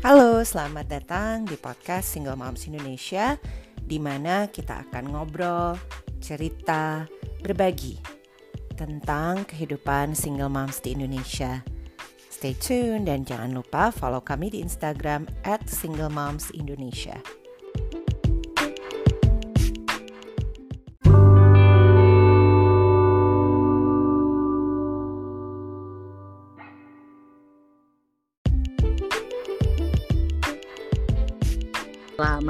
Halo, selamat datang di podcast Single Moms Indonesia di mana kita akan ngobrol, cerita, berbagi tentang kehidupan single moms di Indonesia. Stay tune dan jangan lupa follow kami di Instagram at Single Moms Indonesia.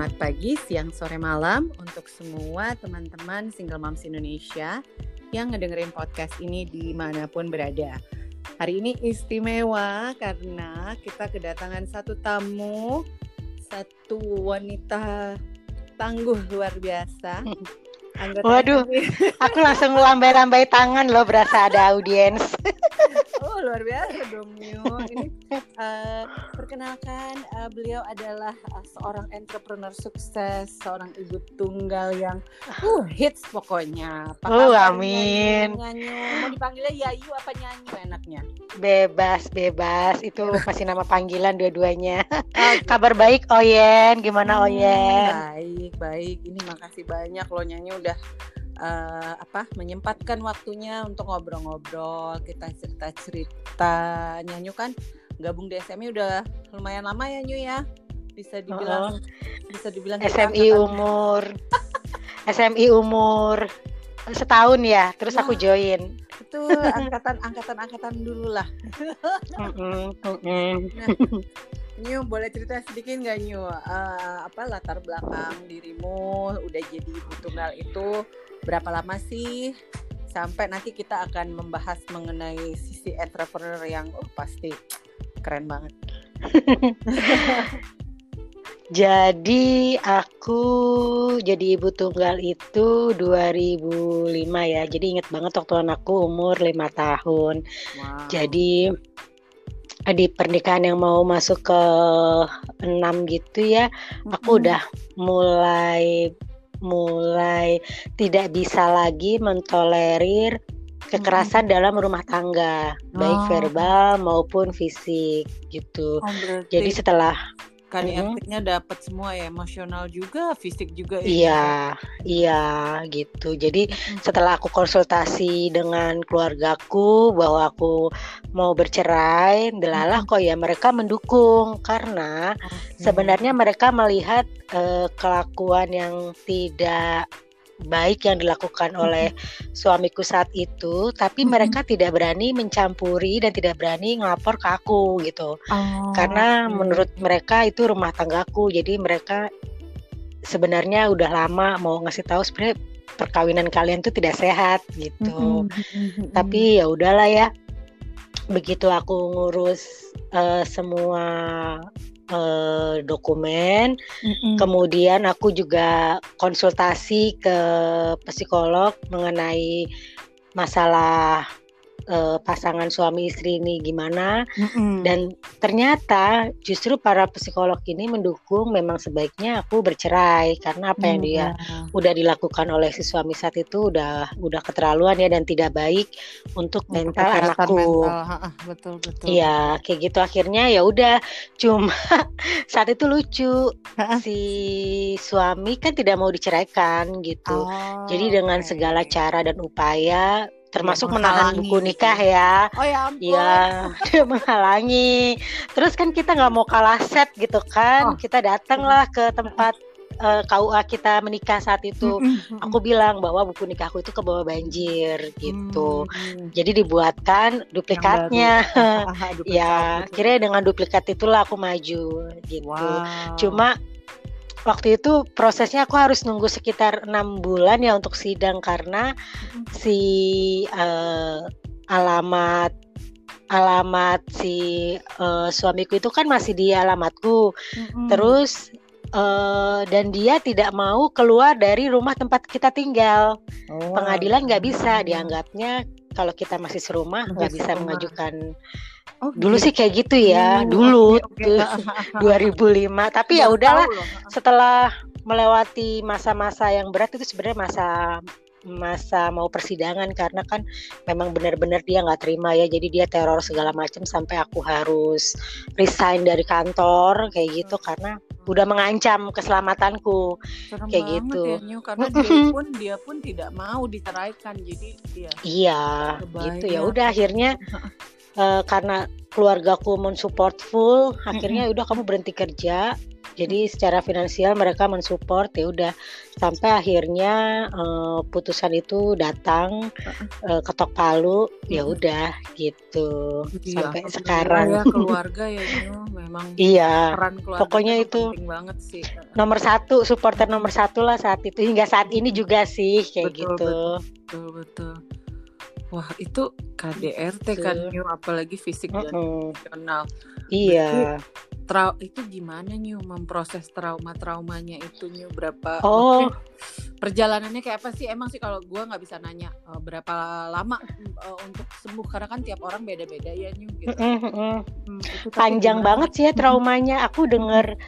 Selamat pagi, siang, sore, malam untuk semua teman-teman single moms Indonesia yang ngedengerin podcast ini di mana pun berada. Hari ini istimewa karena kita kedatangan satu tamu, satu wanita tangguh luar biasa. Anggota Waduh, aku langsung lambai-lambai tangan loh berasa ada audiens. oh luar biasa dong Mio. Ini uh, perkenalkan uh, beliau adalah uh, seorang entrepreneur sukses, seorang ibu tunggal yang uh hits pokoknya. Apa oh amin. Nyanyi, mau dipanggilnya Yayu apa nyanyi enaknya? Bebas bebas itu pasti nama panggilan dua-duanya. Okay. Kabar baik Oyen, gimana hmm, Oyen? Baik baik. Ini makasih banyak lo nyanyi udah uh, apa menyempatkan waktunya untuk ngobrol-ngobrol kita cerita-cerita nyanyi kan? Gabung di SMI udah lumayan lama ya Nyu ya? Bisa dibilang oh. bisa dibilang SMI umur. SMI umur setahun ya terus nah, aku join. itu angkatan angkatan angkatan dulu lah. Nah, Nyu boleh cerita sedikit nggak Nyu? Uh, apa latar belakang dirimu udah jadi ibu tunggal itu berapa lama sih sampai nanti kita akan membahas mengenai sisi entrepreneur yang oh, pasti keren banget. jadi aku jadi ibu tunggal itu 2005 ya. Jadi inget banget waktu anakku umur lima tahun. Wow. Jadi di pernikahan yang mau masuk ke enam gitu ya, aku udah mulai mulai tidak bisa lagi mentolerir kekerasan hmm. dalam rumah tangga, oh. baik verbal maupun fisik gitu. Oh, Jadi setelah kali hmm. efeknya dapat semua ya emosional juga fisik juga ya iya iya gitu. Jadi setelah aku konsultasi dengan keluargaku bahwa aku mau bercerai delalah kok ya mereka mendukung. Karena okay. sebenarnya mereka melihat uh, kelakuan yang tidak baik yang dilakukan oleh suamiku saat itu, tapi mereka tidak berani mencampuri dan tidak berani ngelapor ke aku gitu. Oh. Karena menurut mereka itu rumah tanggaku, jadi mereka sebenarnya udah lama mau ngasih tahu sebenarnya perkawinan kalian tuh tidak sehat gitu. Tapi ya udahlah ya. Begitu aku ngurus uh, semua uh, dokumen. Mm-hmm. Kemudian aku juga konsultasi ke psikolog mengenai masalah uh, pasangan suami istri ini gimana mm-hmm. dan ternyata justru para psikolog ini mendukung memang sebaiknya aku bercerai karena apa yang dia mm-hmm. udah dilakukan oleh si suami saat itu udah udah keterlaluan ya dan tidak baik untuk mental anakku. Mental. betul betul. Iya kayak gitu akhirnya ya udah cuma saat itu lucu si suami kan tidak mau diceraikan gitu. Oh, Jadi dengan okay. segala cara dan upaya termasuk ya, menahan buku nikah ya. Oh ya ampun. Iya, dia menghalangi. Terus kan kita nggak mau kalah set gitu kan. Oh. Kita datanglah ke tempat uh, eh, KUA kita menikah saat itu. Aku bilang bahwa buku nikahku itu ke bawah banjir gitu. Mm. Jadi dibuatkan duplikatnya. ya, kira dengan duplikat itulah aku maju gitu. Wow. Cuma waktu itu prosesnya aku harus nunggu sekitar enam bulan ya untuk sidang karena si uh, alamat alamat si uh, suamiku itu kan masih di alamatku mm-hmm. terus uh, dan dia tidak mau keluar dari rumah tempat kita tinggal oh. pengadilan nggak bisa dianggapnya kalau kita masih serumah nggak bisa mengajukan Oh, dulu gitu. sih kayak gitu ya, oh, dulu okay, okay. 2005. Tapi ya udahlah, setelah melewati masa-masa yang berat itu sebenarnya masa masa mau persidangan karena kan memang benar-benar dia nggak terima ya jadi dia teror segala macam sampai aku harus resign dari kantor kayak gitu karena udah mengancam keselamatanku Serem kayak gitu. ya, Nyu, karena dia pun dia pun tidak mau diceraikan jadi dia Iya, gitu ya. Udah akhirnya eh, karena keluargaku mensupport full, akhirnya udah kamu berhenti kerja. Jadi secara finansial mereka mensupport ya udah. Sampai akhirnya eh, putusan itu datang eh, ketok palu ya udah gitu. Iya, sampai sekarang. ya keluarga ya memang Iya, peran keluarga pokoknya itu penting banget sih nomor satu supporter nomor satu lah saat itu. Hingga saat ini juga sih kayak Betul, gitu. betul betul wah itu KDRT kan Gitu. Nyu, apalagi fisik dan Mm-mm. emosional Iya. Trau itu gimana Nyu memproses trauma-traumanya itu Nyu berapa Oh. perjalanannya kayak apa sih emang sih kalau gua nggak bisa nanya eh, berapa lama eh, untuk sembuh karena kan tiap orang beda-beda ya Nyu gitu Mm-mm-mm. Hmm, itu tapi panjang gimana? banget sih ya traumanya. Aku denger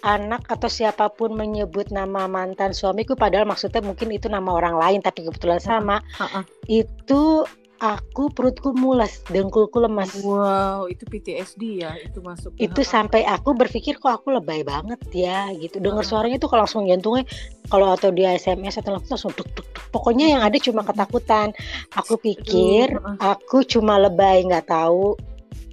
anak atau siapa pun menyebut nama mantan suamiku padahal maksudnya mungkin itu nama orang lain tapi kebetulan sama. Ha-ha. Itu aku perutku mules, dengkulku lemas. wow itu PTSD ya itu masuk ke- Itu sampai aku berpikir kok aku lebay banget ya gitu. Dengar suaranya tuh kalau langsung jantungnya kalau atau dia SMS atau langsung duk, duk, duk. Pokoknya yang ada cuma ketakutan. Aku pikir aku cuma lebay nggak tahu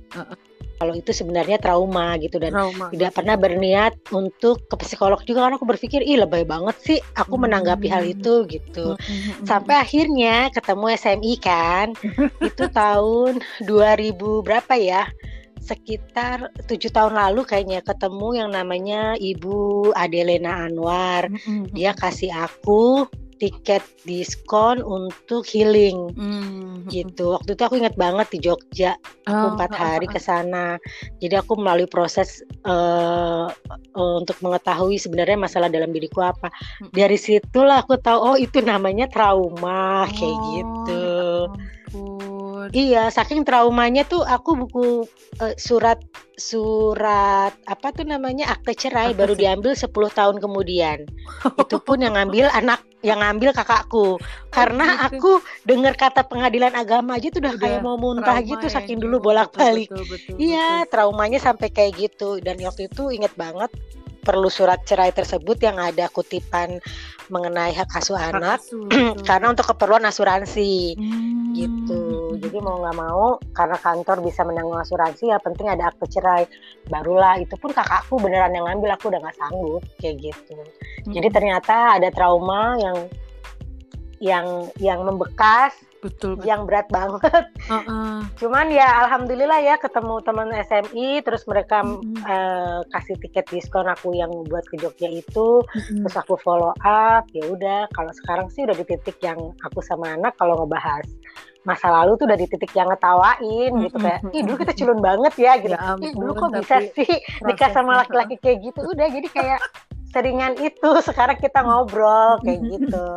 Heeh. Kalau itu sebenarnya trauma gitu dan trauma. tidak pernah berniat untuk ke psikolog juga karena aku berpikir ih lebay banget sih aku menanggapi hal Hmm. itu gitu Mm-mm. sampai akhirnya ketemu SMI kan itu tahun 2000 berapa ya? Sekitar tujuh tahun lalu kayaknya ketemu yang namanya Ibu Adelena Anwar. Dia kasih aku tiket diskon untuk healing Mm-mm. gitu waktu itu aku ingat banget di Jogja aku Oh, empat oh, hari oh, ke sana. Jadi aku melalui proses eh, untuk mengetahui sebenarnya masalah dalam diriku apa. Mm. Dari situlah aku tahu oh itu namanya trauma kayak Oh, gitu. ya Iya, saking traumanya tuh aku buku eh, surat surat apa tuh namanya akte cerai Akte baru cerai. diambil 10 tahun kemudian. Itu pun yang ngambil anak yang ngambil kakakku. Karena gitu. aku dengar kata pengadilan agama aja tuh udah, Udah kayak mau muntah gitu ya, saking Nyu. dulu bolak-balik. Betul, Iya, traumanya sampai kayak gitu. Dan waktu itu inget banget perlu surat cerai tersebut yang ada kutipan mengenai hak asuh anak Asuh, karena untuk keperluan asuransi Hmm. gitu. Jadi mau nggak mau karena kantor bisa menanggung asuransi ya penting ada akte cerai. Barulah itu pun kakakku beneran yang ngambil aku udah nggak sanggup kayak gitu. Jadi ternyata ada trauma yang yang yang membekas, betul betul. yang berat banget. Heeh. Cuman ya alhamdulillah ya ketemu teman SMI terus mereka Mm-mm. eh, kasih tiket diskon aku yang buat ke Jogja itu Mm-mm. terus aku follow up ya udah kalau sekarang sih udah di titik yang aku sama anak kalau ngebahas masa lalu tuh udah di titik yang ngetawain gitu kayak ih dulu kita culun banget ya gitu Ya ih dulu ampun, kok bisa sih nikah sama laki-laki kayak gitu udah jadi kayak seringan itu sekarang kita ngobrol kayak gitu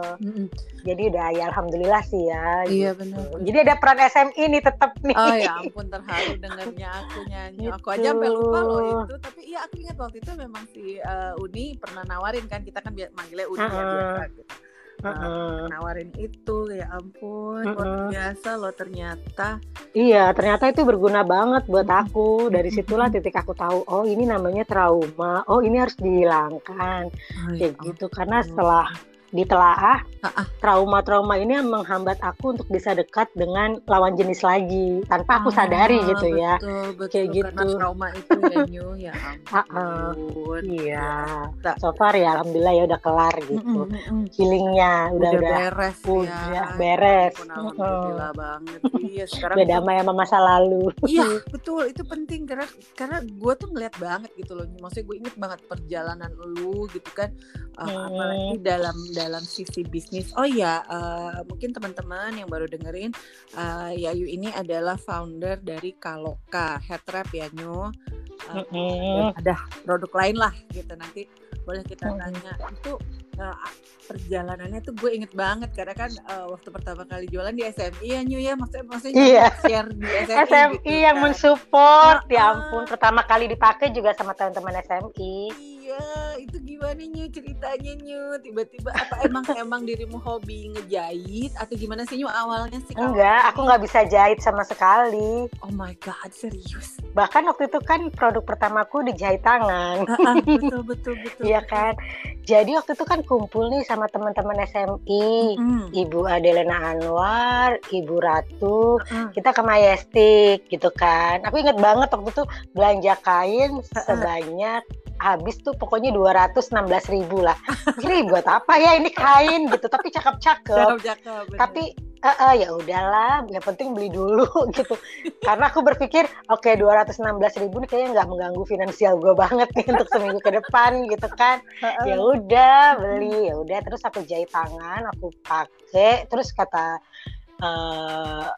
jadi udah ya alhamdulillah sih ya Iya gitu. benar. jadi ada peran SMI nih tetap nih Oh ya ampun terharu dengarnya aku nyanyi. Aku aja sampai Gitu. lupa loh itu. Tapi iya aku ingat waktu itu memang si eh, Uni pernah nawarin kan kita kan manggilnya Uni ya Heeh. biasa gitu. Heeh. nawarin itu ya ampun luar Heeh. biasa loh ternyata. Iya, ternyata itu berguna banget buat aku. Dari situlah titik aku tahu, oh ini namanya trauma. Oh ini harus dihilangkan. Oh, ya Kayak gitu. Karena setelah ditelaah, Ah, ah. trauma-trauma ini yang menghambat aku untuk bisa dekat dengan lawan jenis lagi tanpa aku Ah, sadari gitu ya. Betul, betul. Kayak Karena gitu. trauma itu ya Nyu, ya Ah, ah. ampun. Iya. Tak- So far ya alhamdulillah ya udah kelar gitu. Mm-mm. Healingnya udah Udah, udah beres udah ya. beres. Ya ampun, Alhamdulillah banget. Iya sekarang udah tuh- damai sama masa lalu. Iya betul itu penting karena karena gue tuh ngeliat banget gitu loh maksudnya gue inget banget perjalanan lu gitu kan Uh, Hmm. apalagi dalam dalam sisi bisnis oh ya uh, mungkin teman-teman yang baru dengerin uh, Yayu ini adalah founder dari Kaloka Head Wrap ya Nyu Uh, Mm-mm. ada produk lain lah gitu nanti boleh kita tanya itu uh, perjalanannya tuh gue inget banget karena kan uh, waktu pertama kali jualan di SMI ya Nyu ya maksudnya maksudnya Iya. share di SMI, SMI gitu yang kan. mensupport, ya Ah, ampun. Pertama kali dipakai juga sama teman-teman SMI. Iya itu gimana nyu? Ceritanya nyu? Tiba-tiba apa emang emang dirimu hobi ngejahit? Atau gimana sih nyu awalnya sih enggak aku nggak bisa jahit sama sekali. Oh my god serius? Bahkan waktu itu kan produk pertamaku dijahit tangan. Betul betul betul iya kan? Jadi waktu itu kan kumpul nih sama teman-teman SMI mm. ibu Adelena Anwar ibu Ratu. Uh. kita ke Majestic gitu kan. Aku inget banget waktu itu belanja kain sebanyak habis tuh pokoknya 216 ribu lah. Ini buat apa ya ini kain gitu, tapi cakep-cakep. Tapi uh, uh, ya udahlah, yang penting beli dulu gitu. Karena aku berpikir, oke okay, 216 ribu nih kayaknya nggak mengganggu finansial gue banget nih untuk seminggu ke depan gitu kan. Ya udah beli, ya udah terus aku jahit tangan, aku pakai, terus kata uh,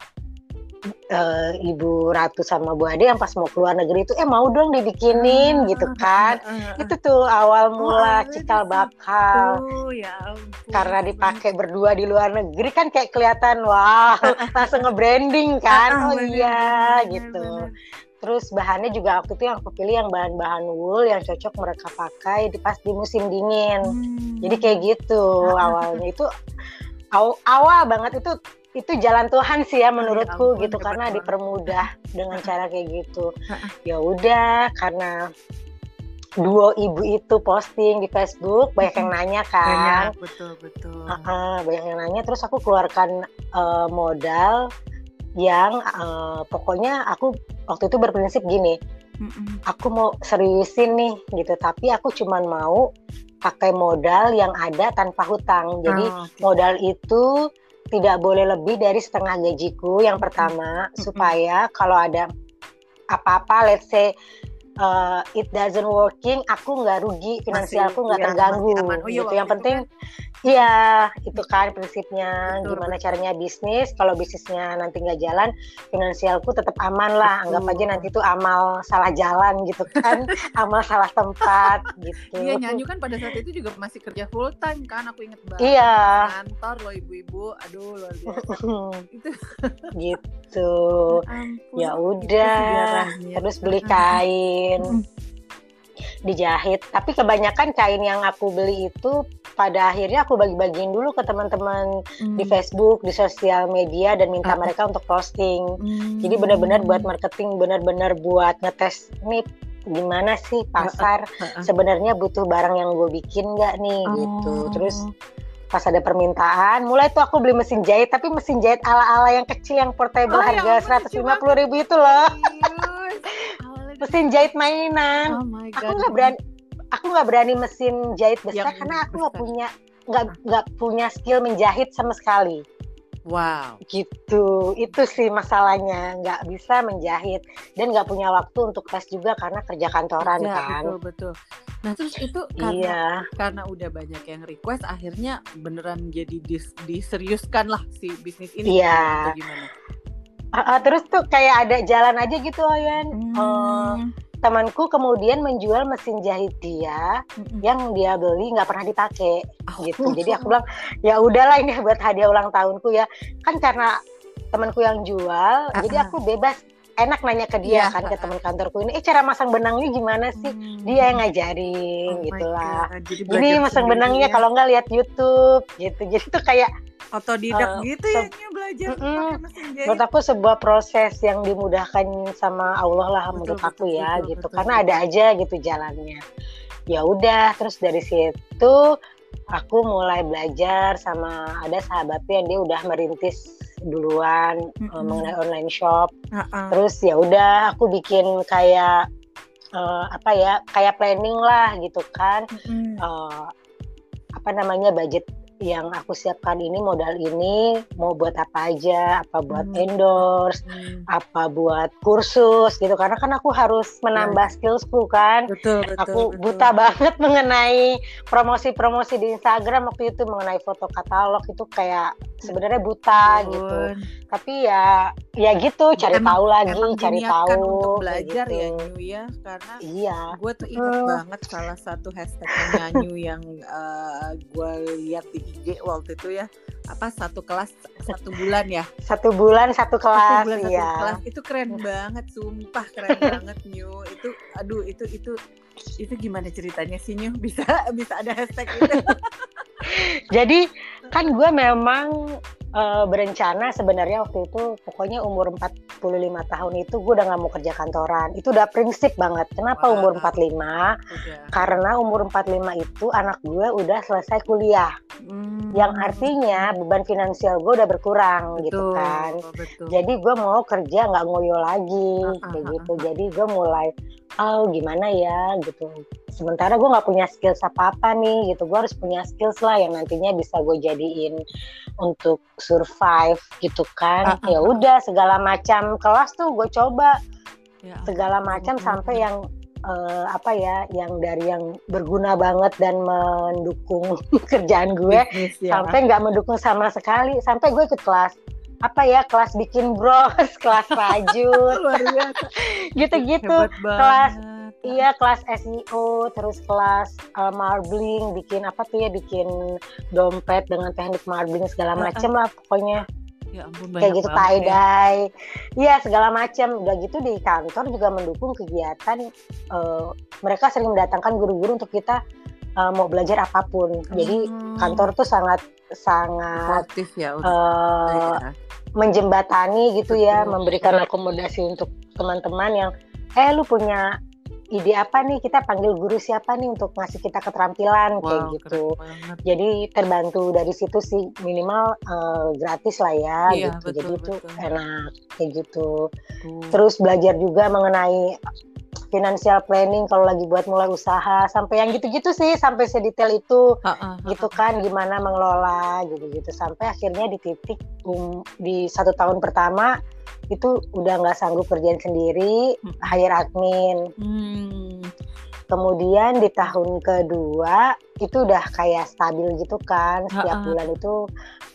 uh, Ibu Ratu sama Bu Ade yang pas mau keluar negeri itu eh mau dong dibikinin uh, gitu kan. Uh, uh. Itu tuh awal mula oh, cikal bakal. Oh, ya Karena dipakai berdua di luar negeri kan kayak kelihatan wow, langsung nge-branding kan. Oh iya gitu. Terus bahannya juga waktu itu yang aku pilih yang bahan-bahan wool yang cocok mereka pakai di pas di musim dingin. Hmm. Jadi kayak gitu awalnya itu awal, awal banget itu itu jalan Tuhan sih ya menurutku ya, gitu karena dipermudah dengan cara kayak gitu. ya udah karena duo ibu itu posting di Facebook banyak yang nanya kan. Banyak, betul betul. Uh, uh, banyak yang nanya terus aku keluarkan uh, modal yang uh, pokoknya aku waktu itu berprinsip gini. Aku mau seriusin nih gitu tapi aku cuman mau pakai modal yang ada tanpa hutang. Jadi oh, okay. modal itu tidak boleh lebih dari setengah gajiku yang pertama mm-hmm. supaya kalau ada apa-apa let's say uh, it doesn't working aku nggak rugi finansialku nggak ya, terganggu oh, iya, gitu yang penting kan Iya, itu kan prinsipnya betul, gimana caranya bisnis. Kalau bisnisnya nanti nggak jalan, finansialku tetap aman lah. Betul. Anggap aja nanti itu amal salah jalan gitu kan, amal salah tempat gitu. Iya, nyanyi kan pada saat itu juga masih kerja full time kan, aku inget banget. Iya. Kantor loh ibu-ibu, aduh luar biasa. itu. gitu. Ya, ya udah, terus beli kain dijahit. Tapi kebanyakan kain yang aku beli itu pada akhirnya aku bagi-bagiin dulu ke teman-teman hmm. di Facebook, di sosial media dan minta uh. mereka untuk posting. Hmm. Jadi benar-benar buat marketing, benar-benar buat ngetes nih gimana sih pasar uh, uh, uh, sebenarnya butuh barang yang gue bikin nggak nih uh. gitu. Terus pas ada permintaan, mulai tuh aku beli mesin jahit, tapi mesin jahit ala-ala yang kecil yang portable oh, harga seratus lima puluh ribu itu loh mesin jahit mainan. Oh my God. Aku nggak berani aku nggak berani mesin jahit besar yang karena aku nggak punya nggak nggak punya skill menjahit sama sekali. Wow. Gitu. Itu sih masalahnya. Nggak bisa menjahit. Dan nggak punya waktu untuk tes juga karena kerja kantoran ya, kan. Betul, betul. Nah terus itu karena, iya. karena udah banyak yang request akhirnya beneran jadi dis, diseriuskan lah si bisnis ini. Iya. Gimana? Uh, uh, terus tuh kayak ada jalan aja gitu Oyan. Hmm. Uh, temanku kemudian menjual mesin jahit dia hmm. yang dia beli nggak pernah dipakai oh. gitu. Jadi aku bilang ya udahlah ini buat hadiah ulang tahunku ya. Kan karena temanku yang jual, uh -uh. jadi aku bebas enak nanya ke dia yeah. kan ke teman kantorku ini eh cara masang benangnya gimana sih hmm. dia yang ngajarin oh gitulah ini masang benangnya ya. kalau nggak lihat YouTube gitu jadi tuh kayak otodidak uh, gitu ya belajar mm -mm. menurut aku sebuah proses yang dimudahkan sama Allah lah betul, menurut aku betul, ya betul, gitu betul, karena ada aja gitu jalannya ya udah terus dari situ aku mulai belajar sama ada sahabatnya yang dia udah merintis duluan mm -hmm. uh, mengenai online shop uh -uh. terus ya udah aku bikin kayak uh, apa ya kayak planning lah gitu kan mm -hmm. uh, apa namanya budget yang aku siapkan ini modal ini mau buat apa aja apa buat hmm. endorse hmm. apa buat kursus gitu karena kan aku harus menambah ya. skillsku kan betul, betul, aku betul. buta banget mengenai promosi-promosi di Instagram waktu itu mengenai foto katalog itu kayak sebenarnya buta betul. gitu tapi ya ya gitu cari emang, tahu lagi cari tahu untuk belajar ya, gitu. ya New ya karena iya gue tuh ingat uh. banget salah satu hashtagnya New yang uh, gue lihat di IG waktu itu ya. Apa satu kelas satu bulan ya? Satu bulan satu kelas satu bulan, ya satu kelas. Itu keren banget sumpah keren banget New itu aduh itu itu itu gimana ceritanya sih New bisa bisa ada hashtag itu? Jadi kan gue memang uh, berencana sebenarnya waktu itu pokoknya umur 45 tahun itu gue udah nggak mau kerja kantoran. Itu udah prinsip banget. Kenapa wow. umur 45? Udah. Karena umur 45 itu anak gue udah selesai kuliah. Hmm. Yang artinya beban finansial gue udah berkurang betul, gitu kan. Betul. Jadi gue mau kerja nggak ngoyo lagi uh, kayak uh, gitu. Jadi gue mulai oh gimana ya gitu sementara gue nggak punya skills apa apa nih gitu. Gue harus punya skills lah yang nantinya bisa gue jadiin untuk survive gitu kan. Uh, ya udah segala macam kelas tuh gue coba. Ya, segala macam sampai yang uh, apa ya yang dari yang berguna banget dan mendukung kerjaan gue Bisnis, ya. sampai nggak mendukung sama sekali. Sampai gue ikut kelas apa ya kelas bikin bros kelas rajut. Gitu-gitu. Kelas Iya kelas SEO, terus kelas uh, marbling, bikin apa tuh ya, bikin dompet dengan teknik marbling segala macem lah pokoknya. Ya ampun, kayak gitu tie dye, iya segala macam. Udah gitu di kantor juga mendukung kegiatan. Uh, mereka sering mendatangkan guru-guru untuk kita uh, mau belajar apa pun. Jadi hmm. kantor tuh sangat sangat aktif ya. Uh, ya. menjembatani gitu ya, memberikan akomodasi untuk teman-teman yang eh lu punya ide apa nih kita panggil guru siapa nih untuk ngasih kita keterampilan wow, kayak gitu. Jadi terbantu dari situ sih minimal uh, gratis lah ya iya, gitu. Betul, Jadi betul. itu enak kayak gitu. Hmm. Terus belajar juga mengenai financial planning kalau lagi buat mulai usaha sampai yang gitu-gitu sih sampai sedetail itu uh, uh, gitu kan gimana mengelola gitu-gitu sampai akhirnya di titik um, di satu tahun pertama itu udah nggak sanggup kerjaan sendiri hmm. hire admin hmm. kemudian di tahun kedua itu udah kayak stabil gitu kan setiap uh -uh. bulan itu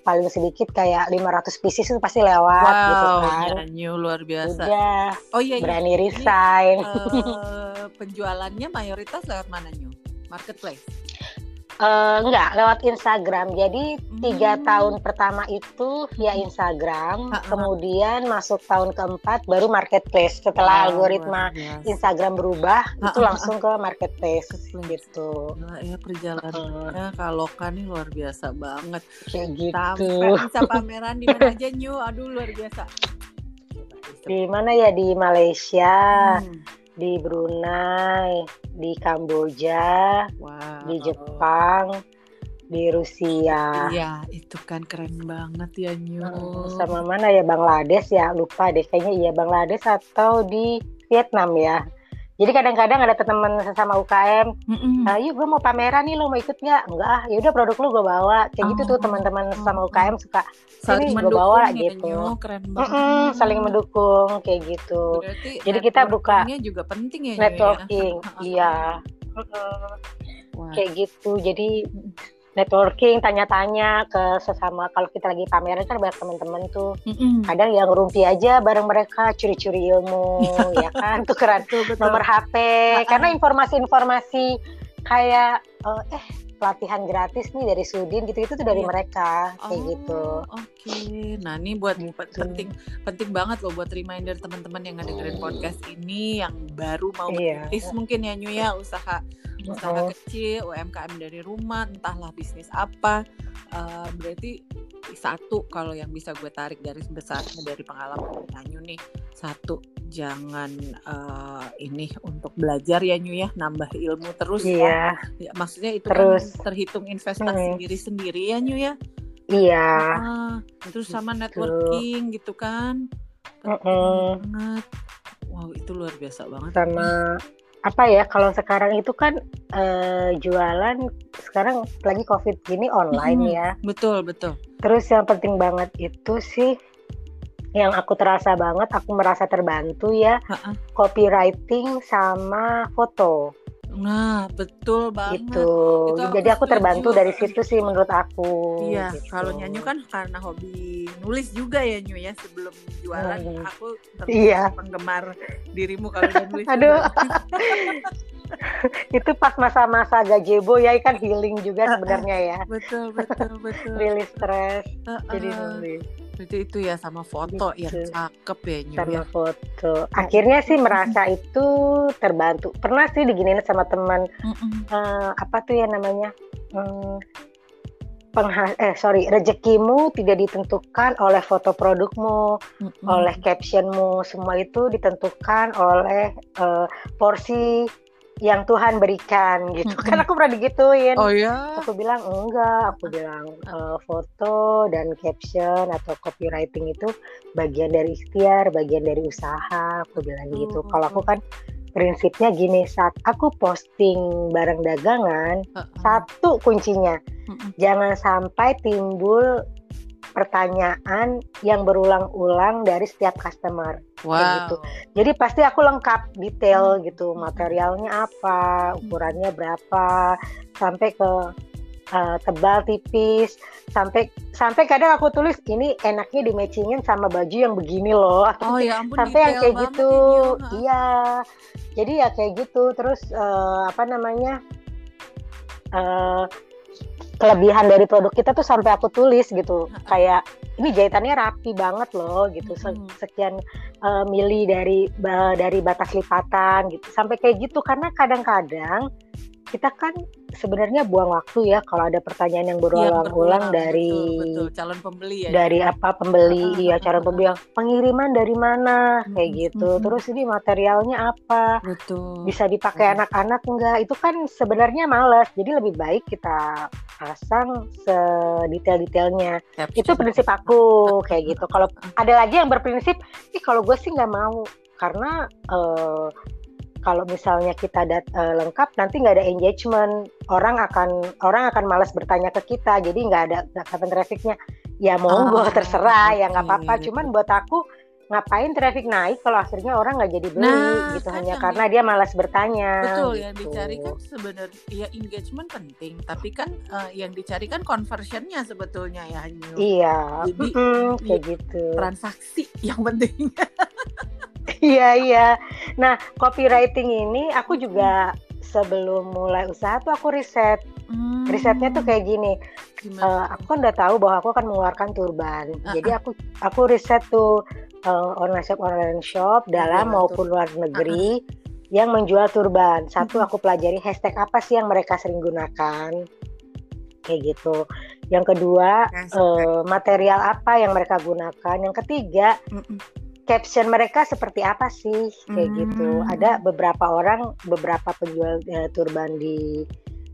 paling sedikit kayak 500 pieces itu pasti lewat wow, gitu kan ya, new luar biasa udah oh iya, iya. berani iya. resign Ini, uh, penjualannya mayoritas lewat mana new marketplace Uh, enggak lewat Instagram. Jadi tiga hmm. tahun pertama itu via Instagram, ha -ha. kemudian masuk tahun keempat baru marketplace. Setelah wow, algoritma Instagram berubah, ha itu langsung ke marketplace, gitu. Nah, ya perjalanannya uh. kalau kan ini luar biasa banget. Kayak gitu. Sampai bisa pameran di mana aja New, aduh luar biasa. Di mana ya di Malaysia. Hmm di Brunei, di Kamboja, wow. di Jepang, di Rusia. Iya, itu kan keren banget ya Nyu. Hmm, sama mana ya Bangladesh ya, lupa deh kayaknya iya Bangladesh atau di Vietnam ya. Jadi kadang-kadang ada teman sesama UKM, mm -mm. Uh, yuk gue mau pameran nih, lo mau ikut nggak? Enggak ah, ya udah produk lu gue bawa. Kayak oh. gitu tuh oh, teman-teman sesama UKM suka saling gue bawa gitu. Nyo, keren banget. Mm -mm, saling mendukung kayak gitu. Berarti Jadi kita buka juga penting ya, ya? networking, ya? iya. Kayak gitu. Jadi networking, tanya-tanya ke sesama kalau kita lagi pameran kan banyak teman-teman tuh. Mm-hmm. Kadang yang rumpi aja bareng mereka curi-curi ilmu ya kan, tukeran nomor HP karena informasi-informasi kayak uh, eh pelatihan gratis nih dari Sudin gitu itu tuh dari iya. mereka kayak oh, gitu. Oke. Okay. Nah, ini buat gitu. penting penting banget loh buat reminder teman-teman yang ngedengerin podcast ini yang baru mau iya. mungkin ya Nyu ya usaha usaha kecil UMKM dari rumah entahlah bisnis apa uh, berarti satu kalau yang bisa gue tarik dari besarnya dari pengalaman Nyu nih satu jangan uh, ini untuk belajar ya Nyu ya nambah ilmu terus iya. ya, maksudnya itu kan terus. kan terhitung investasi hmm. diri sendiri ya Nyu ya iya uh, terus sama gitu. networking gitu kan uh -uh. banget wow itu luar biasa banget sama apa ya kalau sekarang itu kan uh, jualan sekarang lagi covid gini online hmm, ya. Betul betul. Terus yang penting banget itu sih yang aku terasa banget aku merasa terbantu ya uh -uh. copywriting sama foto Nah, betul banget. Gitu. Itu Jadi aku terbantu dari situ sih menurut aku. Iya, gitu. kalau nyanyi kan karena hobi nulis juga ya Nyu ya sebelum jualan hmm. aku iya. penggemar dirimu kalau nulis. Aduh. itu pas masa-masa gajebo ya kan healing juga sebenarnya ya betul betul betul rilis stres uh, uh. jadi nulis Berarti itu ya sama foto Gitu. yang cakep ya Nyu sama ya. foto akhirnya sih merasa itu terbantu pernah sih diginiin sama teman Mm-mm. eh, apa tuh ya namanya hmm, pengha- eh sorry rezekimu tidak ditentukan oleh foto produkmu Mm-mm. oleh captionmu semua itu ditentukan oleh eh, porsi yang Tuhan berikan gitu Mm-mm. kan aku pernah digituin Oh ya. aku bilang enggak aku bilang eh, foto dan caption atau copywriting itu bagian dari ikhtiar bagian dari usaha aku bilang gitu Hmm, kalau aku kan prinsipnya gini saat aku posting barang dagangan Uh-uh. satu kuncinya Mm-mm. jangan sampai timbul pertanyaan yang berulang-ulang dari setiap customer Wow. gitu. jadi pasti aku lengkap detail Hmm. gitu materialnya apa ukurannya berapa sampai ke uh, tebal tipis sampai sampai kadang aku tulis ini enaknya di matchingin sama baju yang begini loh Oh ya ampun sampai yang kayak gitu ya, iya jadi ya kayak gitu terus uh, apa namanya uh, kelebihan dari produk kita tuh sampai aku tulis gitu. Kayak ini jahitannya rapi banget loh gitu. Sekian uh, mili dari ba- dari batas lipatan gitu. Sampai kayak gitu karena kadang-kadang kita kan sebenarnya buang waktu ya kalau ada pertanyaan yang Iya, berulang-ulang berulang. dari betul, betul. calon pembeli ya. dari apa pembeli. Ah, ah, ya ah, pembeli pengiriman dari mana? Kayak Mm-mm, gitu. mm-mm. terus ini materialnya apa? Betul. bisa dipakai anak-anak enggak? Itu kan sebenarnya males. Jadi lebih baik kita pasang sedetail-detailnya. Caption. itu prinsip aku kayak gitu. Kalau ada lagi yang berprinsip ih kalau gue sih nggak mau. Karena eh, kalau misalnya kita dat eh, lengkap nanti nggak ada engagement. Orang akan orang akan malas bertanya ke kita jadi nggak ada nggak kapan trafficnya. Ya monggo Ah, terserah ya nggak apa-apa. Cuman buat aku ngapain traffic naik kalau akhirnya orang nggak jadi beli Nah, gitu hanya yang karena dia malas bertanya Betul, yang gitu. dicari kan sebenarnya ya engagement penting, tapi kan eh, yang dicari kan conversionnya sebetulnya ya Nyu. iya Jadi, iya. kayak gitu transaksi yang penting. Iya iya. Nah copywriting ini aku juga sebelum mulai usaha tuh aku riset. Hmm, Risetnya tuh kayak gini. gimana? Eh, aku kan udah tahu bahwa aku akan mengeluarkan turban. Ah, Jadi aku aku riset tuh eh, online shop online shop dalam Jualan maupun luar negeri yang menjual turban. Satu aku pelajari hashtag apa sih yang mereka sering gunakan. Kayak gitu. Yang kedua eh, material apa yang mereka gunakan. Yang ketiga Mm-mm. caption mereka seperti apa sih kayak gitu. Hmm. Ada beberapa orang, beberapa penjual eh, turban di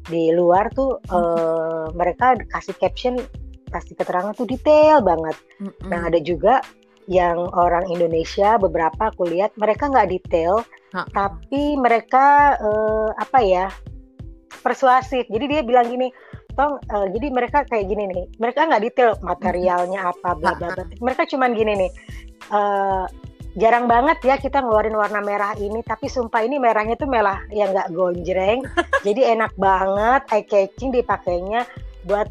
di luar tuh eh, mereka kasih caption kasih keterangan tuh detail banget. Mm-mm. Nah ada juga yang orang Indonesia beberapa aku lihat mereka nggak detail, Ha. tapi mereka eh, apa ya persuasif. Jadi dia bilang gini, tong eh, jadi mereka kayak gini nih, mereka nggak detail materialnya apa bla bla bla. Mereka cuman gini nih. eh, jarang banget ya kita ngeluarin warna merah ini tapi sumpah ini merahnya tuh merah yang nggak gonjreng. Jadi enak banget eye catching dipakainya. Buat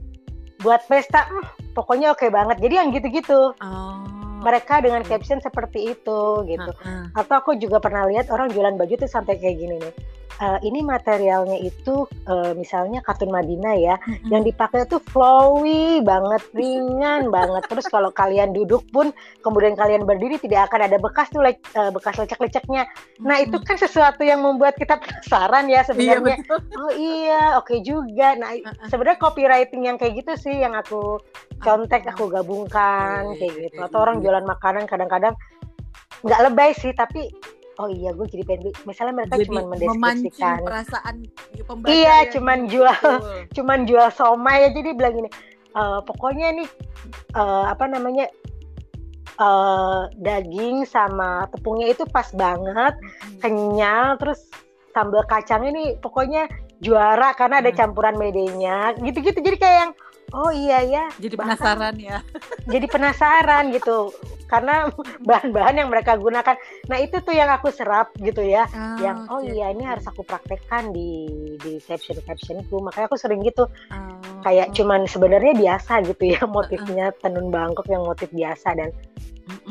buat pesta hmm, pokoknya oke banget. Jadi yang gitu-gitu. Oh. mereka dengan caption seperti itu gitu. Ah, atau aku juga pernah lihat orang jualan baju tuh sampai kayak gini nih Eh, ini materialnya itu eh, misalnya katun Madinah ya mm-mm. yang dipakai tuh flowy banget ringan banget terus kalau kalian duduk pun kemudian kalian berdiri tidak akan ada bekas tuh lec- eh, bekas lecek-leceknya nah itu kan sesuatu yang membuat kita penasaran iya ya sebenarnya betul. oh iya oke juga nah Uh-uh. sebenarnya copywriting yang kayak gitu sih yang aku contek aku gabungkan Iya, kayak iya, gitu iya, atau orang iya. jualan makanan kadang-kadang nggak lebay sih tapi oh iya gue jadi pengen beli. misalnya mereka Jadi cuma memancing mendeskripsikan perasaan pembaca Iya, yang cuman jual cuman jual somai aja dia bilang gini "Eh, pokoknya nih eh, apa namanya eh, daging sama tepungnya itu pas banget Mm-mm. kenyal terus sambal kacangnya nih pokoknya juara karena ada Hmm. campuran medenya gitu-gitu jadi kayak yang oh iya ya. Jadi bahkan penasaran ya. jadi penasaran gitu. Karena bahan-bahan yang mereka gunakan. Nah itu tuh yang aku serap gitu ya. Ah, yang oh oke, iya ini harus aku praktekkan di di caption captionku makanya aku sering gitu. Ah, kayak cuman sebenarnya biasa gitu ya motifnya tenun Bangkok yang motif biasa dan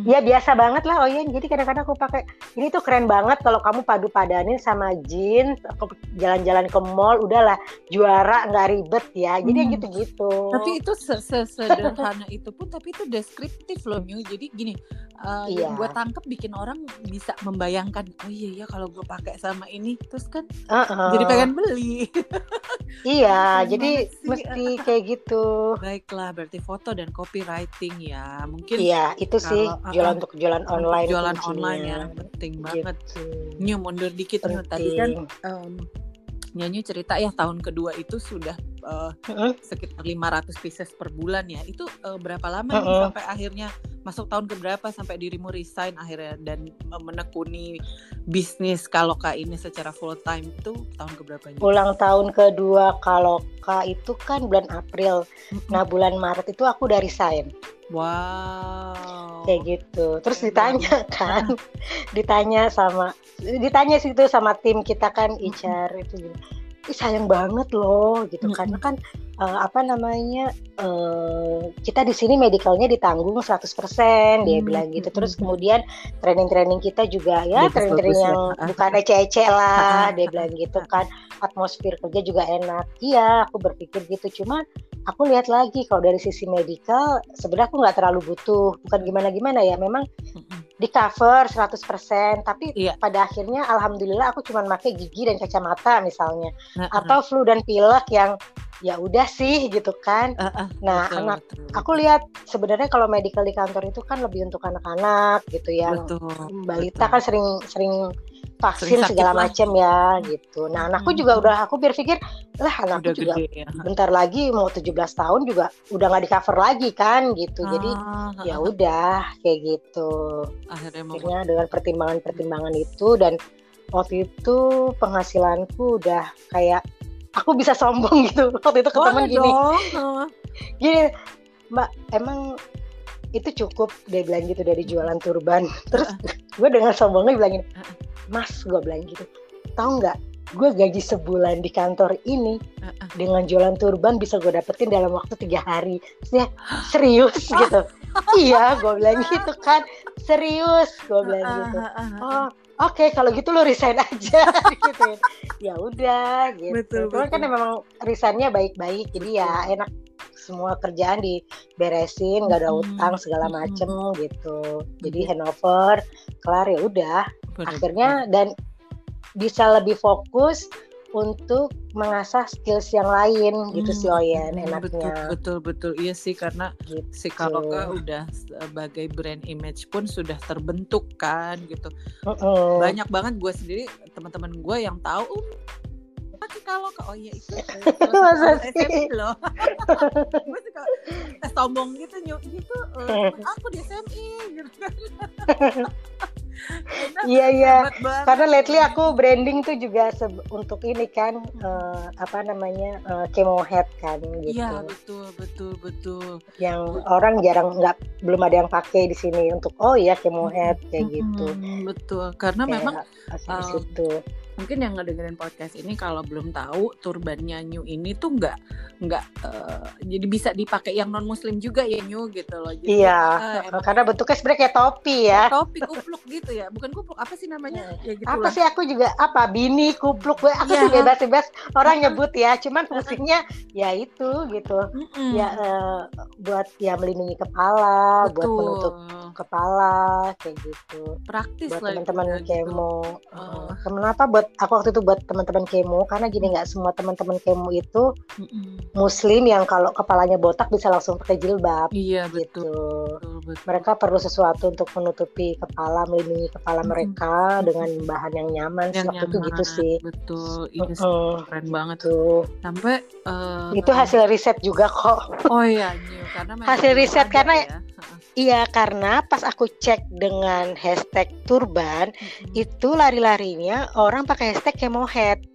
Ya biasa banget lah Oyen. Jadi kadang-kadang aku pakai ini tuh keren banget kalau kamu padu-padanin sama jeans, aku jalan-jalan ke mall, udahlah juara nggak ribet ya. Jadi hmm. gitu-gitu. Tapi itu sederhana itu pun tapi itu deskriptif loh New. Jadi gini, uh, iya. yang gue tangkep bikin orang bisa membayangkan, oh iya ya kalau gue pakai sama ini terus kan uh -uh. jadi pengen beli. iya, jadi mesti kayak gitu. Baiklah, berarti foto dan copywriting ya. Mungkin Iya, itu sih jualan untuk jualan online jualan online ya penting banget gitu. nyu mundur dikit nyu tadi kan um, nyanyi cerita ya tahun kedua itu sudah uh, uh-uh. sekitar 500 pieces per bulan ya itu uh, berapa lama uh-uh. nih sampai akhirnya masuk tahun ke berapa sampai dirimu resign akhirnya dan menekuni bisnis kalau kak ini secara full time itu tahun ke berapa? Ulang tahun kedua kalau kak itu kan bulan April. Nah bulan Maret itu aku udah resign. Wow. Kayak gitu. Terus ditanya kan, ditanya sama, ditanya situ sama tim kita kan HR itu Ih, sayang banget loh gitu. Mm -hmm. karena kan uh, apa namanya uh, kita di sini medicalnya ditanggung 100% dia mm bilang gitu. Terus kemudian training-training kita juga ya training-training yang ya. bukan ece-ece lah dia bilang gitu kan. Atmosfer kerja juga enak. Iya aku berpikir gitu. Cuma aku lihat lagi kalau dari sisi medikal sebenarnya aku nggak terlalu butuh bukan gimana gimana ya memang di cover 100% tapi iya. pada akhirnya alhamdulillah aku cuma pakai gigi dan kacamata misalnya uh -uh. atau flu dan pilek yang ya udah sih gitu kan. Uh, uh, nah, betul, anak betul, aku lihat sebenarnya kalau medical di kantor itu kan lebih untuk anak-anak gitu ya. Betul, Balita betul. kan sering sering vaksin segala macam ya gitu. Nah, anakku hmm. juga udah aku berpikir lah anakku udah juga gede, ya. bentar lagi mau 17 tahun juga udah nggak di cover lagi kan gitu. Ah, Jadi ah, ya udah kayak gitu. Akhirnya, Akhirnya dengan pertimbangan-pertimbangan itu dan waktu itu penghasilanku udah kayak aku bisa sombong gitu waktu itu ke temen gini gini mbak emang itu cukup dia bilang gitu dari jualan turban. Terus gue dengan sombongnya bilang gini mas gue bilang gitu. Tahu nggak gue gaji sebulan di kantor ini dengan jualan turban bisa gue dapetin dalam waktu tiga hari. Terus serius? Gitu. Iya gue bilang gitu kan. Serius gue bilang gitu. oh oke okay, kalau gitu lo resign aja gitu ya. Udah gitu. Betul, betul. kan memang resignnya baik-baik jadi ya enak. Semua kerjaan diberesin nggak ada utang segala macem hmm. gitu. Jadi handover kelar ya udah. Akhirnya dan bisa lebih fokus untuk mengasah skills yang lain hmm, gitu sih Oyen hmm, enaknya. Betul betul betul iya sih karena gitu. si Kaloka udah sebagai brand image pun sudah terbentuk kan gitu. Uh -uh. Banyak banget gue sendiri teman-teman gue yang tahu um, si Kaloka oh iya itu Masa SMI loh. gue suka eh, sombong gitu nyuk itu uh, aku di SMI gitu kan. Iya iya. Karena lately aku branding tuh juga untuk ini kan uh, apa namanya uh, chemo head kan gitu. Iya betul betul betul. Yang orang jarang nggak belum ada yang pakai di sini untuk oh iya chemo head kayak gitu. Betul karena kayak memang uh, itu mungkin yang ngedengerin podcast ini kalau belum tahu turbannya New ini tuh nggak nggak uh, jadi bisa dipakai yang non muslim juga ya New gitu loh jadi, iya uh, karena bentuknya sebenarnya kayak topi ya topi kupluk gitu ya bukan kupluk apa sih namanya ya, gitu apa lah. sih aku juga apa bini kupluk gue aku ya. sih bebas-bebas orang nyebut ya cuman fungsinya ya itu gitu mm -mm. ya uh, buat ya melindungi kepala Betul. buat menutup kepala kayak gitu praktis buat teman-teman kemo uh. kenapa buat buat aku waktu itu buat teman-teman kemo karena gini nggak semua teman-teman kemo itu mm-hmm. muslim yang kalau kepalanya botak bisa langsung pakai jilbab iya gitu betul, betul. mereka perlu sesuatu untuk menutupi kepala melindungi kepala mereka dengan bahan yang nyaman yang waktu nyaman, itu gitu sih. Betul. Ini mm-hmm. keren banget. Tuh sampai uh, itu hasil riset juga kok. Oh iya karena hasil riset karena ya. Iya karena pas aku cek dengan hashtag turban hmm. itu lari-larinya orang pakai hashtag kemohead.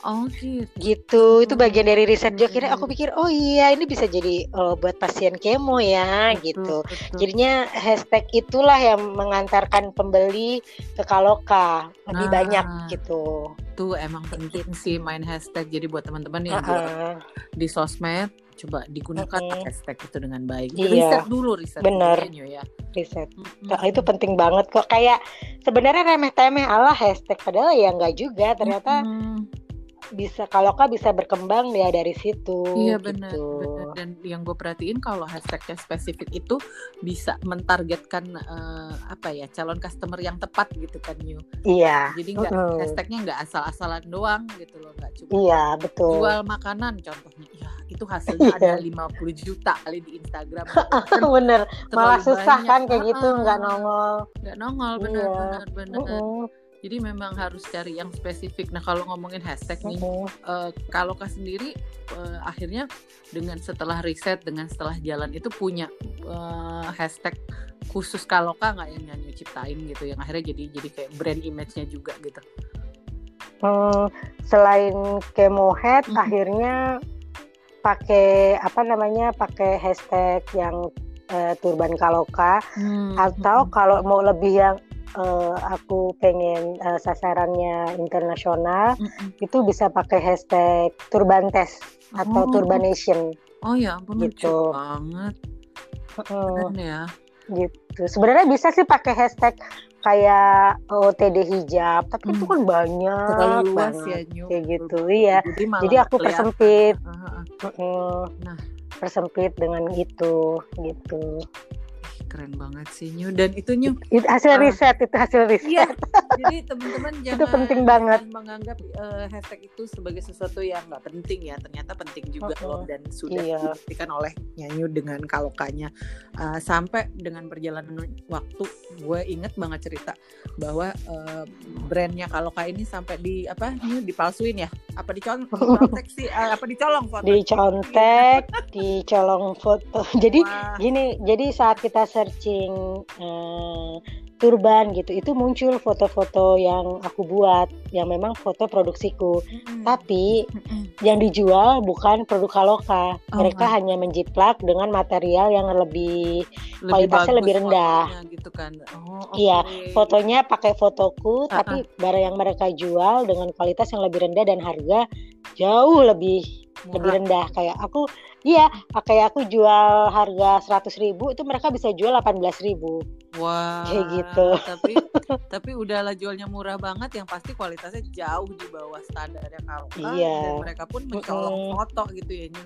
Oh gitu. Gitu, itu bagian dari riset juga. Kira aku pikir, oh iya ini bisa jadi uh, buat pasien kemo ya, betul, gitu. Betul. Jadinya hashtag itulah yang mengantarkan pembeli ke Kaloka lebih nah, banyak gitu. Itu emang penting sih main hashtag. Jadi buat teman-teman yang uh -uh. di sosmed coba digunakan Mm-mm. hashtag itu dengan baik. Iya. Riset dulu riset Bener. dulu ya, riset Mm-mm. Nah, itu penting banget kok kayak sebenarnya remeh temeh ala hashtag padahal ya nggak juga ternyata Mm-mm. Bisa kalau kak bisa berkembang ya dari situ Iya benar, gitu. benar. Dan yang gue perhatiin kalau hashtagnya spesifik itu bisa mentargetkan eh, apa ya calon customer yang tepat gitu kan New. iya Jadi nggak Mm-mm. hashtagnya nggak asal-asalan doang gitu loh, nggak cuma iya betul jual makanan contohnya. Ya itu hasilnya ada Iya. 50 juta kali di Instagram. bener malah susah banyak. kan kayak gitu Ah, nggak nongol nggak nongol benar Iya. benar benar. Mm-mm, Jadi memang harus cari yang spesifik. Nah kalau ngomongin hashtag nih, mm-mm. eh, kalau kak sendiri eh, akhirnya dengan setelah riset dengan setelah jalan itu punya eh, hashtag khusus kalau kak nggak yang nyanyi ciptain gitu yang akhirnya jadi jadi kayak brand image-nya juga gitu. Hmm, selain kemohead Mhm. akhirnya pakai apa namanya pakai hashtag yang eh, turban kaloka atau kalau mau lebih yang eh, aku pengen eh, sasarannya internasional Mm-mm. itu bisa pakai hashtag turban test atau Oh. turbanation Oh ya ampun lucu Gitu. banget Mm, keren ya. gitu sebenarnya bisa sih pakai hashtag kayak OTD hijab tapi itu Hmm. kan banyak Terlalu luas banget ya Nyu. kayak gitu iya Jadi, jadi aku persempit ah. Mm-mm. Nah. persempit dengan itu gitu keren banget sih Nyu dan itu Nyu itu hasil Ah. riset itu hasil riset Iya, jadi teman-teman jangan Itu penting banget. menganggap eh, hashtag itu sebagai sesuatu yang nggak penting ya. Ternyata penting juga Mm-mm. loh dan sudah Iya. dibuktikan oleh Nyanyu dengan kalokanya. Eh, sampai dengan perjalanan waktu, gue inget banget cerita bahwa eh, brandnya kaloka ini sampai di apa? Nyu dipalsuin ya? Apa dicolong? Dicontek sih? Eh, apa dicolong foto? dicontek dicolong foto jadi Wah, gini jadi saat kita searching eh, turban gitu itu muncul foto-foto yang aku buat yang memang foto produksiku mm-mm. tapi Mm-mm. yang dijual bukan produk kaloka Oh, mereka ah. hanya menjiplak dengan material yang lebih Lebih kualitasnya bagus lebih rendah. fotonya gitu kan. Oh, Iya, oke. fotonya pakai fotoku Ah, tapi barang yang mereka jual dengan kualitas yang lebih rendah dan harga jauh lebih lebih Murah. rendah kayak aku iya kayak aku jual harga 100.000 ribu itu mereka bisa jual 18.000 ribu Wah, Kayak gitu. Tapi tapi udahlah jualnya murah banget yang pasti kualitasnya jauh di bawah standarnya Kalka Iya. dan mereka pun mencolong Mm-mm. foto gitu ya. Nyu.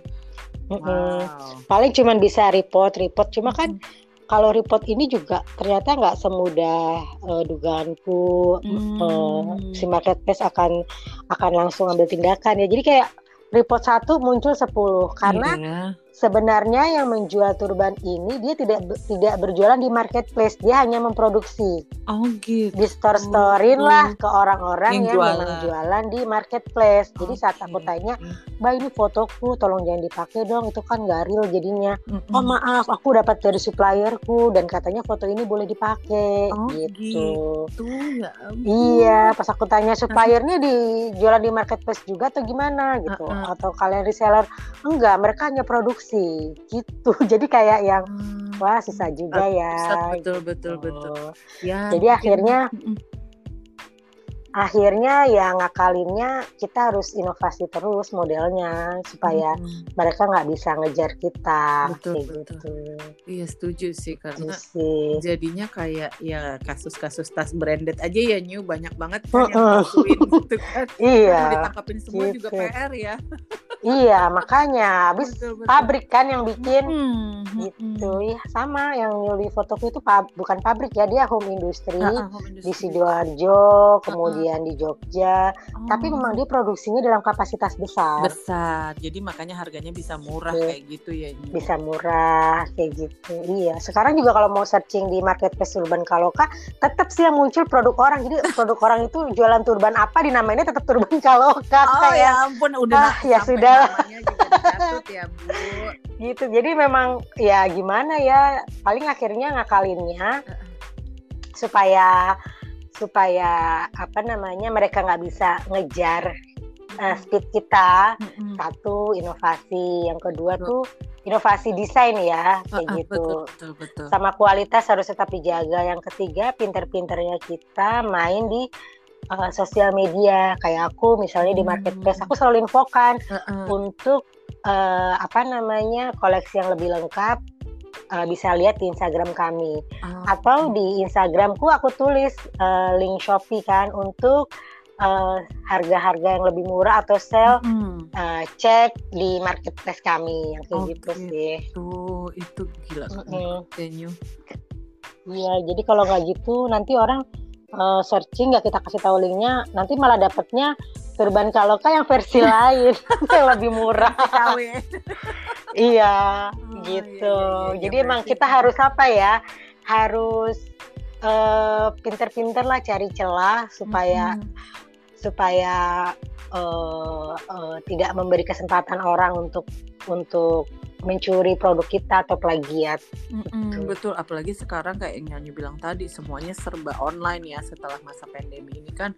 Mm-mm. Wow. paling cuman bisa report report cuma kan Mm. kalau report ini juga ternyata nggak semudah eh, dugaanku Hmm. eh, si marketplace akan akan langsung ambil tindakan ya jadi kayak report satu muncul 10 karena Iya. Sebenarnya yang menjual turban ini dia tidak tidak berjualan di marketplace dia hanya memproduksi oh gitu. di store storein lah ke Yang orang-orang yang, jualan. memang jualan di marketplace jadi saat aku Oke. tanya mbak ini fotoku tolong jangan dipakai dong itu kan nggak real jadinya Mm-mm. oh maaf aku dapat dari supplierku dan katanya foto ini boleh dipakai Oh, gitu Tuh ya. Iya, pas aku tanya suppliernya di jualan di marketplace juga atau gimana gitu, Uh-uh. atau kalian reseller enggak, mereka hanya produksi gitu. Jadi kayak yang Hmm. wah susah juga ya. Susah, betul gitu. betul betul. Ya. Jadi mungkin- akhirnya akhirnya ya ngakalinnya kita harus inovasi terus modelnya supaya Mm-mm. mereka nggak bisa ngejar kita Betul, kayak betul. gitu. Iya setuju sih Gitu karena sih. jadinya kayak ya kasus-kasus tas branded aja ya new banyak banget kan yang Mm-mm. palsuin gitu kan Iya, ditangkapin semua juga gitu. PR ya iya makanya habis Betul, betul. pabrik kan yang bikin Hmm, gitu ya sama yang nyuli fotoku itu pab- bukan pabrik ya dia home industry ah, home di industry. sidoarjo kemudian di Jogja Oh, tapi memang dia produksinya dalam kapasitas besar besar jadi makanya harganya bisa murah Betul. kayak gitu ya Nyu. bisa murah kayak gitu iya sekarang juga kalau mau searching di marketplace turban kaloka tetap sih yang muncul produk orang jadi produk orang itu jualan turban apa dinamainnya tetap turban kaloka Oh kayak ya ampun udah Ah, ya sudah. Namanya juga dicatut ya Bu. gitu jadi memang ya gimana ya paling akhirnya ngakalinnya supaya supaya apa namanya mereka nggak bisa ngejar uh, speed kita Mm-mm. satu inovasi yang kedua Betul. tuh inovasi desain ya kayak ah, gitu betul betul betul. sama kualitas harus tetap dijaga yang ketiga pinter-pinternya kita main di uh, sosial media kayak aku misalnya di Hmm. marketplace aku selalu infokan Heeh. untuk uh, apa namanya koleksi yang lebih lengkap uh, bisa lihat di Instagram kami oh. atau di Instagramku aku tulis uh, link Shopee kan untuk harga-harga uh, yang lebih murah atau sale hmm. uh, cek di marketplace kami yang kayak oh, gitu sih. Itu itu gila mm -hmm. Iya, jadi kalau nggak gitu nanti orang uh, searching nggak kita kasih tahu linknya, nanti malah dapetnya turban kaloka yang versi lain yang lebih murah. iya, oh, gitu. Iya, iya, iya, jadi emang kita harus apa ya? Harus uh, pinter-pinter lah cari celah supaya -hmm. supaya uh, uh, tidak memberi kesempatan orang untuk untuk mencuri produk kita atau plagiat. Mm-mm, gitu. Betul, apalagi sekarang kayak yang nyanyi bilang tadi semuanya serba online ya setelah masa pandemi ini kan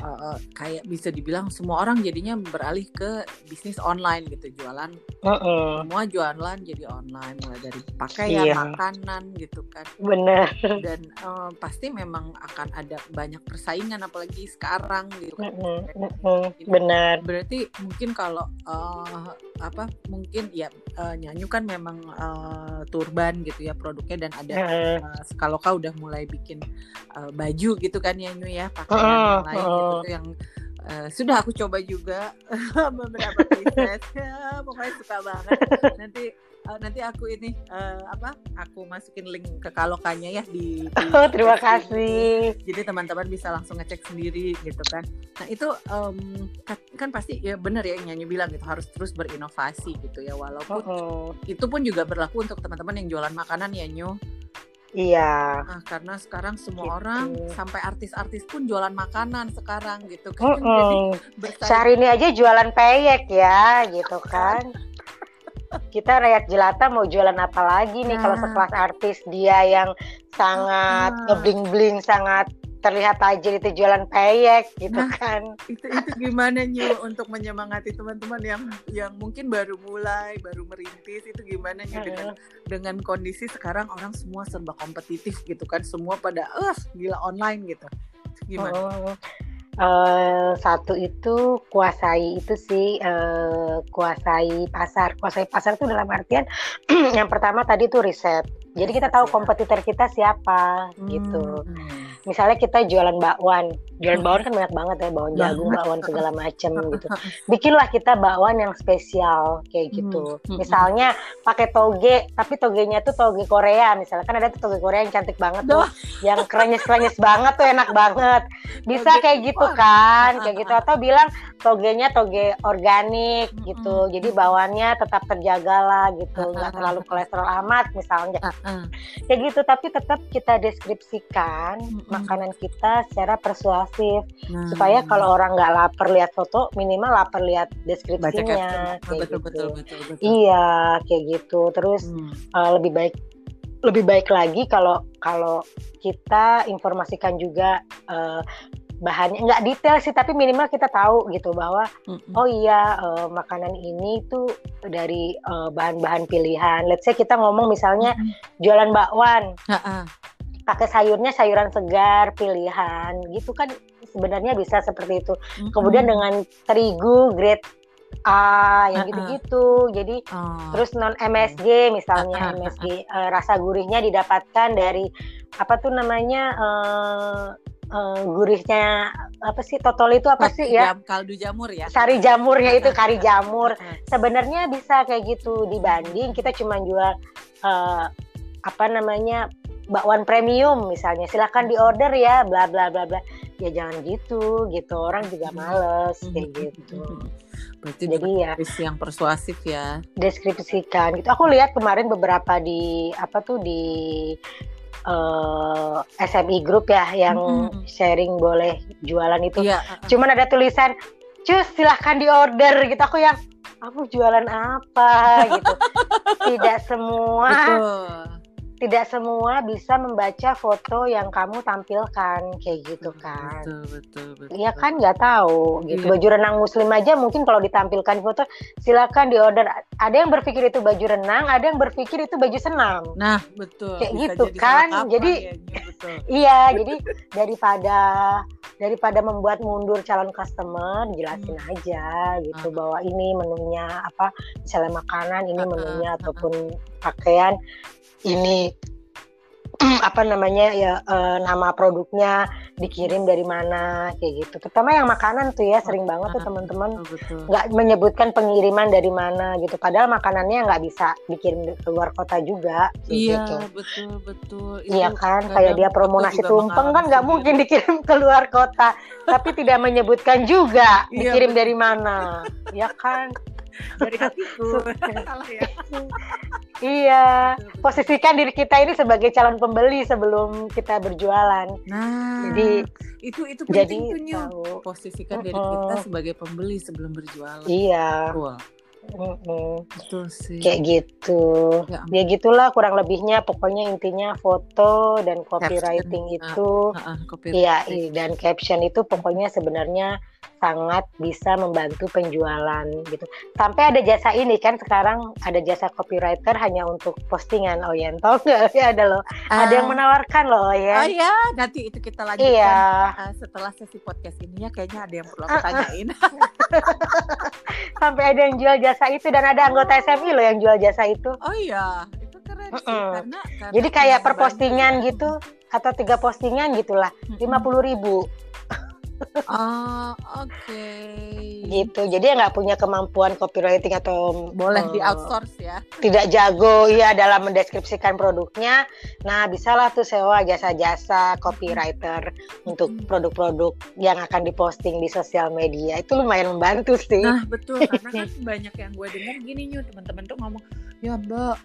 uh, kayak bisa dibilang semua orang jadinya beralih ke bisnis online gitu jualan uh-uh. semua jualan jadi online mulai dari pakaian iya. makanan gitu kan benar dan uh, pasti memang akan ada banyak persaingan apalagi sekarang gitu kan uh-uh. Uh-uh. benar berarti mungkin kalau uh, apa mungkin ya uh, nyanyi kan memang uh, turban gitu ya produknya dan ada uh, uh, kalau kau udah mulai bikin uh, baju gitu kan ya Nyu ya pakaian uh, lain uh, gitu yang uh, sudah aku coba juga beberapa pieces. Ya, pokoknya suka banget. Nanti uh, nanti aku ini uh, apa aku masukin link ke kalokannya ya di, di oh, terima kasih. Jadi teman-teman bisa langsung ngecek sendiri gitu kan. Nah itu um, kan, kan pasti ya benar ya yang nyanyi bilang gitu harus terus berinovasi gitu ya. Walaupun oh, oh. itu pun juga berlaku untuk teman-teman yang jualan makanan ya Nyu Iya. Nah, karena sekarang semua gitu. orang sampai artis-artis pun jualan makanan sekarang gitu kan. Uh -uh. ini aja jualan peyek ya, gitu kan. Kita rakyat jelata mau jualan apa lagi nih nah. kalau sekelas artis dia yang sangat uh ngebling-bling, sangat terlihat aja itu jualan peyek gitu nah, kan. Itu itu gimana nyu untuk menyemangati teman-teman yang yang mungkin baru mulai, baru merintis itu gimana nyu dengan dengan kondisi sekarang orang semua serba kompetitif gitu kan, semua pada eh gila online gitu. Gimana? Oh. Uh, satu itu kuasai itu sih uh, kuasai pasar kuasai pasar itu dalam artian yang pertama tadi itu riset jadi kita tahu kompetitor kita siapa hmm. gitu. hmm. Misalnya kita jualan bakwan. Jualan bakwan kan banyak banget ya bakwan jagung bakwan segala macam gitu. Bikinlah kita bakwan yang spesial kayak gitu. Hmm, hmm, misalnya pakai toge tapi togenya tuh toge Korea. Misalnya kan ada tuh toge Korea yang cantik banget tuh. Yang krenyes krenyes banget tuh enak banget. Bisa kayak gitu kan kayak gitu. Atau bilang togenya toge organik gitu. jadi bawaannya tetap terjaga lah gitu. Nggak terlalu kolesterol amat misalnya kayak gitu tapi tetap kita deskripsikan makanan kita secara persuasif hmm. supaya kalau orang nggak lapar lihat foto minimal lapar lihat deskripsinya kayak betul, gitu. betul, betul, betul. iya kayak gitu terus hmm. uh, lebih baik lebih baik lagi kalau kalau kita informasikan juga uh, bahannya nggak detail sih tapi minimal kita tahu gitu bahwa mm-hmm. oh iya uh, makanan ini tuh dari bahan-bahan uh, pilihan. Let's say kita ngomong misalnya mm-hmm. jualan bakwan. Uh-uh pakai sayurnya sayuran segar pilihan gitu kan sebenarnya bisa seperti itu. Mm-hmm. Kemudian dengan terigu grade A yang gitu-gitu. Jadi uh. terus non MSG misalnya uh, uh, MSG uh, rasa gurihnya didapatkan dari apa tuh namanya uh, uh, gurihnya apa sih totol itu apa sih ya? kaldu jamur ya? Sari jamurnya itu kari jamur. Sebenarnya bisa kayak gitu dibanding kita cuma jual uh, apa namanya bakwan premium misalnya. Silakan diorder ya bla bla bla bla. Ya jangan gitu gitu. Orang juga hmm. males hmm. kayak gitu. Berarti jadi ya. yang persuasif ya. Deskripsikan. Gitu. Aku lihat kemarin beberapa di apa tuh di uh, eh, SMI Group ya yang mm-hmm. sharing boleh jualan itu. Yeah. cuman ada tulisan cus silahkan diorder gitu. Aku yang aku jualan apa? Gitu. Tidak semua. Betul tidak semua bisa membaca foto yang kamu tampilkan kayak gitu kan. Betul betul betul. Iya kan nggak tahu gitu. Iya. Baju renang muslim aja mungkin kalau ditampilkan foto silakan diorder. Ada yang berpikir itu baju renang, ada yang berpikir itu baju senam. Nah, betul. Kayak bisa gitu jadi kan. Jadi ya, betul. iya, jadi daripada daripada membuat mundur calon customer jelasin Hmm. aja gitu Ah. bahwa ini menunya apa misalnya makanan ini Ah, menunya ah, ah, ataupun pakaian ini apa namanya ya eh, nama produknya dikirim dari mana kayak gitu terutama yang makanan tuh ya sering banget tuh teman-teman betul. nggak menyebutkan pengiriman dari mana gitu padahal makanannya nggak bisa dikirim ke luar kota juga Iya gitu. betul betul. Iya kan, kadang kayak dia promo nasi tumpeng kan nggak mungkin dikirim ke luar kota, tapi tidak menyebutkan juga Iya, dikirim betul. dari mana, ya kan? Dari hatiku. Salah ya. Iya, Betul, betul. posisikan diri kita ini sebagai calon pembeli sebelum kita berjualan. Nah, Jadi itu itu jadi penting tuh Nyu. tahu. Posisikan diri kita sebagai pembeli sebelum berjualan. Iya, Betul, mm-mm. betul sih. kayak gitu. Ya. Ya gitulah kurang lebihnya. Pokoknya intinya foto dan copywriting Caption, itu. Ah, ah, Iya, copywriting. i- dan caption itu pokoknya sebenarnya sangat bisa membantu penjualan gitu. Sampai ada jasa ini kan sekarang ada jasa copywriter hanya untuk postingan. Oh ya, tau nggak? Ya ada loh. ada yang Ah, menawarkan loh Oh ya. ya, nanti itu kita lanjutkan Iya. ah, setelah sesi podcast ini ya kayaknya ada yang perlu aku tanyain. Sampai ada yang jual jasa itu dan ada anggota SMI loh yang jual jasa itu. Oh iya, itu keren sih Mm-mm. karena, karena Jadi kayak per postingan ya. gitu atau tiga postingan gitulah, lima puluh ribu Oh, oke. gitu. Jadi nggak punya kemampuan copywriting atau Boleh eh, di outsource ya. tidak jago ya dalam mendeskripsikan produknya. Nah, bisalah tuh sewa jasa-jasa copywriter untuk Mm-mm. produk-produk yang akan diposting di sosial media. Itu lumayan membantu sih. Nah betul karena kan banyak yang gue dengar gini nyu teman-teman tuh ngomong ya mbak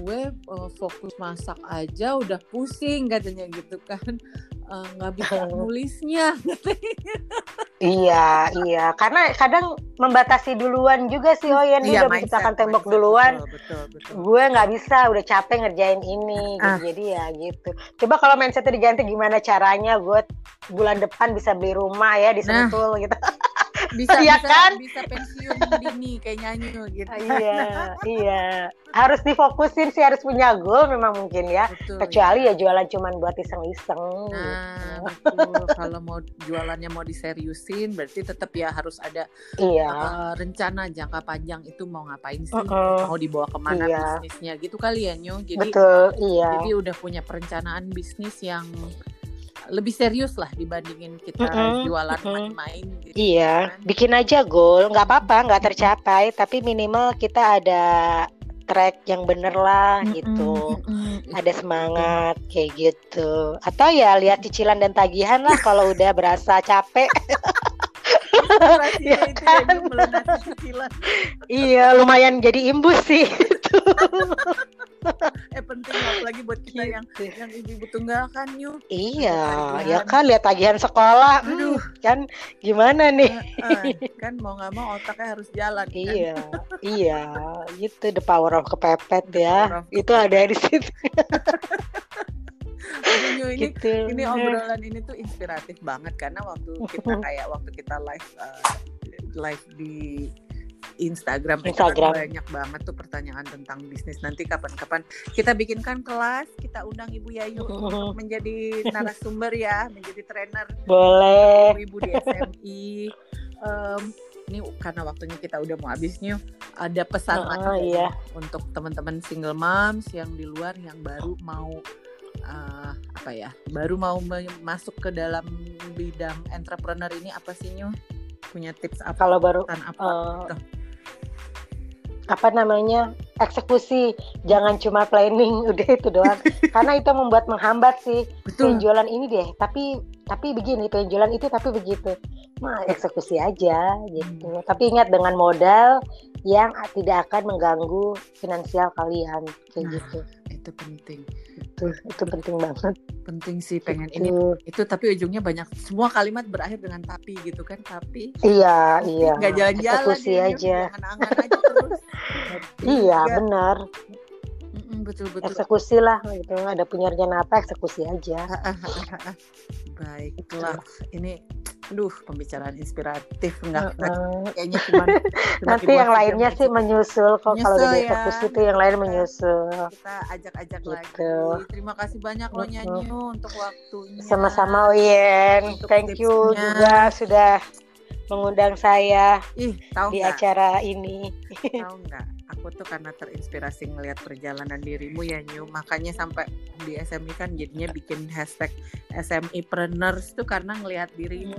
gue eh, fokus masak aja udah pusing katanya gitu kan Eh, nggak bisa nulisnya Iya, iya. Karena kadang membatasi duluan juga sih. Oh ya, dia udah mindset, menciptakan tembok mindset, duluan. betul betul, betul. Gue nggak bisa, udah capek ngerjain ini. gitu. Ah. Jadi ya gitu. Coba kalau mindsetnya diganti gimana caranya? Gue bulan depan bisa beli rumah ya di Nah. Sentul gitu. bisa Iya bisa kan? bisa pensiun dini kayak nyanyi gitu iya, iya. Harus difokusin sih, harus punya goal memang mungkin ya. betul Kecuali ya jualan cuman buat iseng-iseng. Nah, gitu. betul. Kalau mau jualannya mau diseriusin, berarti tetap ya harus ada Iya. eh, rencana jangka panjang itu mau ngapain sih, Mm-mm. mau dibawa ke mana Iya. bisnisnya, gitu kali ya Nyu. Jadi, Betul, iya. jadi udah punya perencanaan bisnis yang lebih serius lah dibandingin kita Mm-mm, jualan mm-mm. main-main. Gitu, Iya, kan. bikin aja goal, nggak apa-apa, nggak tercapai, tapi minimal kita ada track yang bener lah gitu. Mm-mm, mm-mm. Ada semangat kayak gitu. Atau ya lihat cicilan dan tagihan lah kalau udah berasa capek. Ya ya, kan? Iya, lumayan jadi imbus sih. Eh penting apalagi buat kita yang Gitu. yang ibu-ibu tunggal kan Nyu. Iya, Tagihan. ya kan lihat tagihan sekolah. Hmm, Aduh. kan gimana nih? Eh, eh, kan mau nggak mau otaknya harus jalan kan. Iya, iya, gitu the power of kepepet The ya. of Itu ada di situ. Aduh, ini gitu. ini obrolan ini tuh inspiratif banget karena waktu kita kayak waktu kita live uh, live di Instagram, kan Instagram. banyak banget tuh pertanyaan tentang bisnis nanti kapan-kapan kita bikinkan kelas kita undang Ibu Yayu untuk menjadi narasumber ya menjadi trainer Boleh. ibu di SMI Em, ini karena waktunya kita udah mau habis nih ada pesan Oh, lagi nggak iya. untuk teman-teman single moms yang di luar yang baru mau eh, apa ya baru mau masuk ke dalam bidang entrepreneur ini apa sih Nyu punya tips apa Kalau baru apa gitu? apa namanya eksekusi. Jangan cuma planning udah itu doang. Karena itu membuat menghambat sih. Betul. Penjualan ini deh. Tapi tapi begini penjualan itu tapi begitu. Mah eksekusi aja gitu. Hmm. tapi ingat dengan modal yang tidak akan mengganggu finansial kalian. Kayak Nah, gitu itu penting. Itu itu penting banget. Penting sih pengen ini Gitu. itu tapi ujungnya banyak semua kalimat berakhir dengan tapi gitu kan tapi iya iya. nggak jalan-jalan aja. aja terus. Iya benar Mm-mm, betul betul eksekusi lah gitu ada punya rencana apa eksekusi aja Baiklah, ini Duh, pembicaraan inspiratif enggak Heeh. kayaknya cuma Nanti yang lainnya sih menyusul kok kalau udah ya. fokus itu yang lain menyusul. kita ajak-ajak Gitu. lagi. Terima kasih banyak lo nyanyi untuk waktunya. Sama-sama Oyen. Untuk Thank you juga sudah mengundang saya Ih, tahu di nggak? acara ini. Tahu nggak? Aku tuh karena terinspirasi ngelihat perjalanan dirimu ya Nyu, makanya sampai di SMI kan jadinya bikin hashtag SMIpreneurs tuh karena ngelihat dirimu.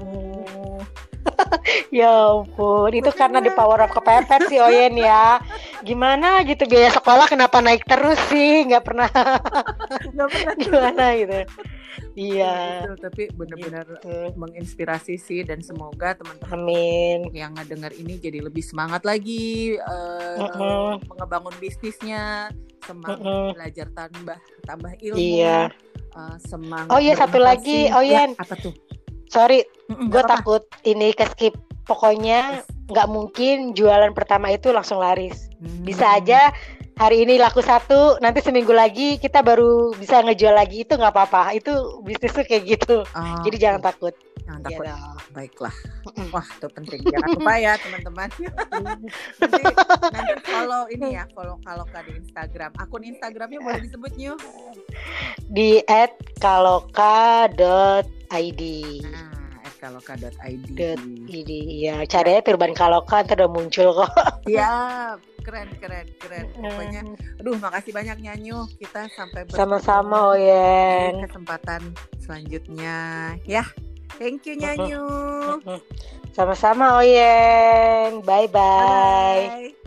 Ya ampun, itu karena di power up kepepet sih Oyen ya. Gimana gitu biaya sekolah kenapa naik terus sih? Nggak pernah Nggak pernah gimana gitu. Iya. Gitu, tapi benar-benar gitu. menginspirasi sih dan semoga teman-teman yang ngedenger ini jadi lebih semangat lagi eh, Mm-mm. mengebangun bisnisnya, semangat Mm-mm. belajar tambah tambah ilmu. Iya. eh, semangat. Oh iya, satu lagi, oh iya. Ya, apa tuh? Sorry, gue takut ini ke skip. Pokoknya nggak mungkin jualan pertama itu langsung laris. Hmm. Bisa aja hari ini laku satu, nanti seminggu lagi kita baru bisa ngejual lagi itu nggak apa-apa. Itu bisnis tuh kayak gitu. Oh, Jadi jangan takut. jangan Iya takut. Baiklah. Wah, itu penting. Jangan lupa ya, teman-teman. nanti, nanti follow ini ya, follow Kaloka di Instagram. Akun Instagramnya boleh disebut Nyu? Di @kaloka.id. Nah, kaloka.id. Dot id ya caranya Turban Kaloka udah muncul kok Siap. Keren, keren, keren. Pokoknya, aduh, makasih banyak Nyanyu. Kita sampai sama-sama Oyen kesempatan selanjutnya. Ya, thank you Nyanyu. sama-sama Oyen bye bye Bye.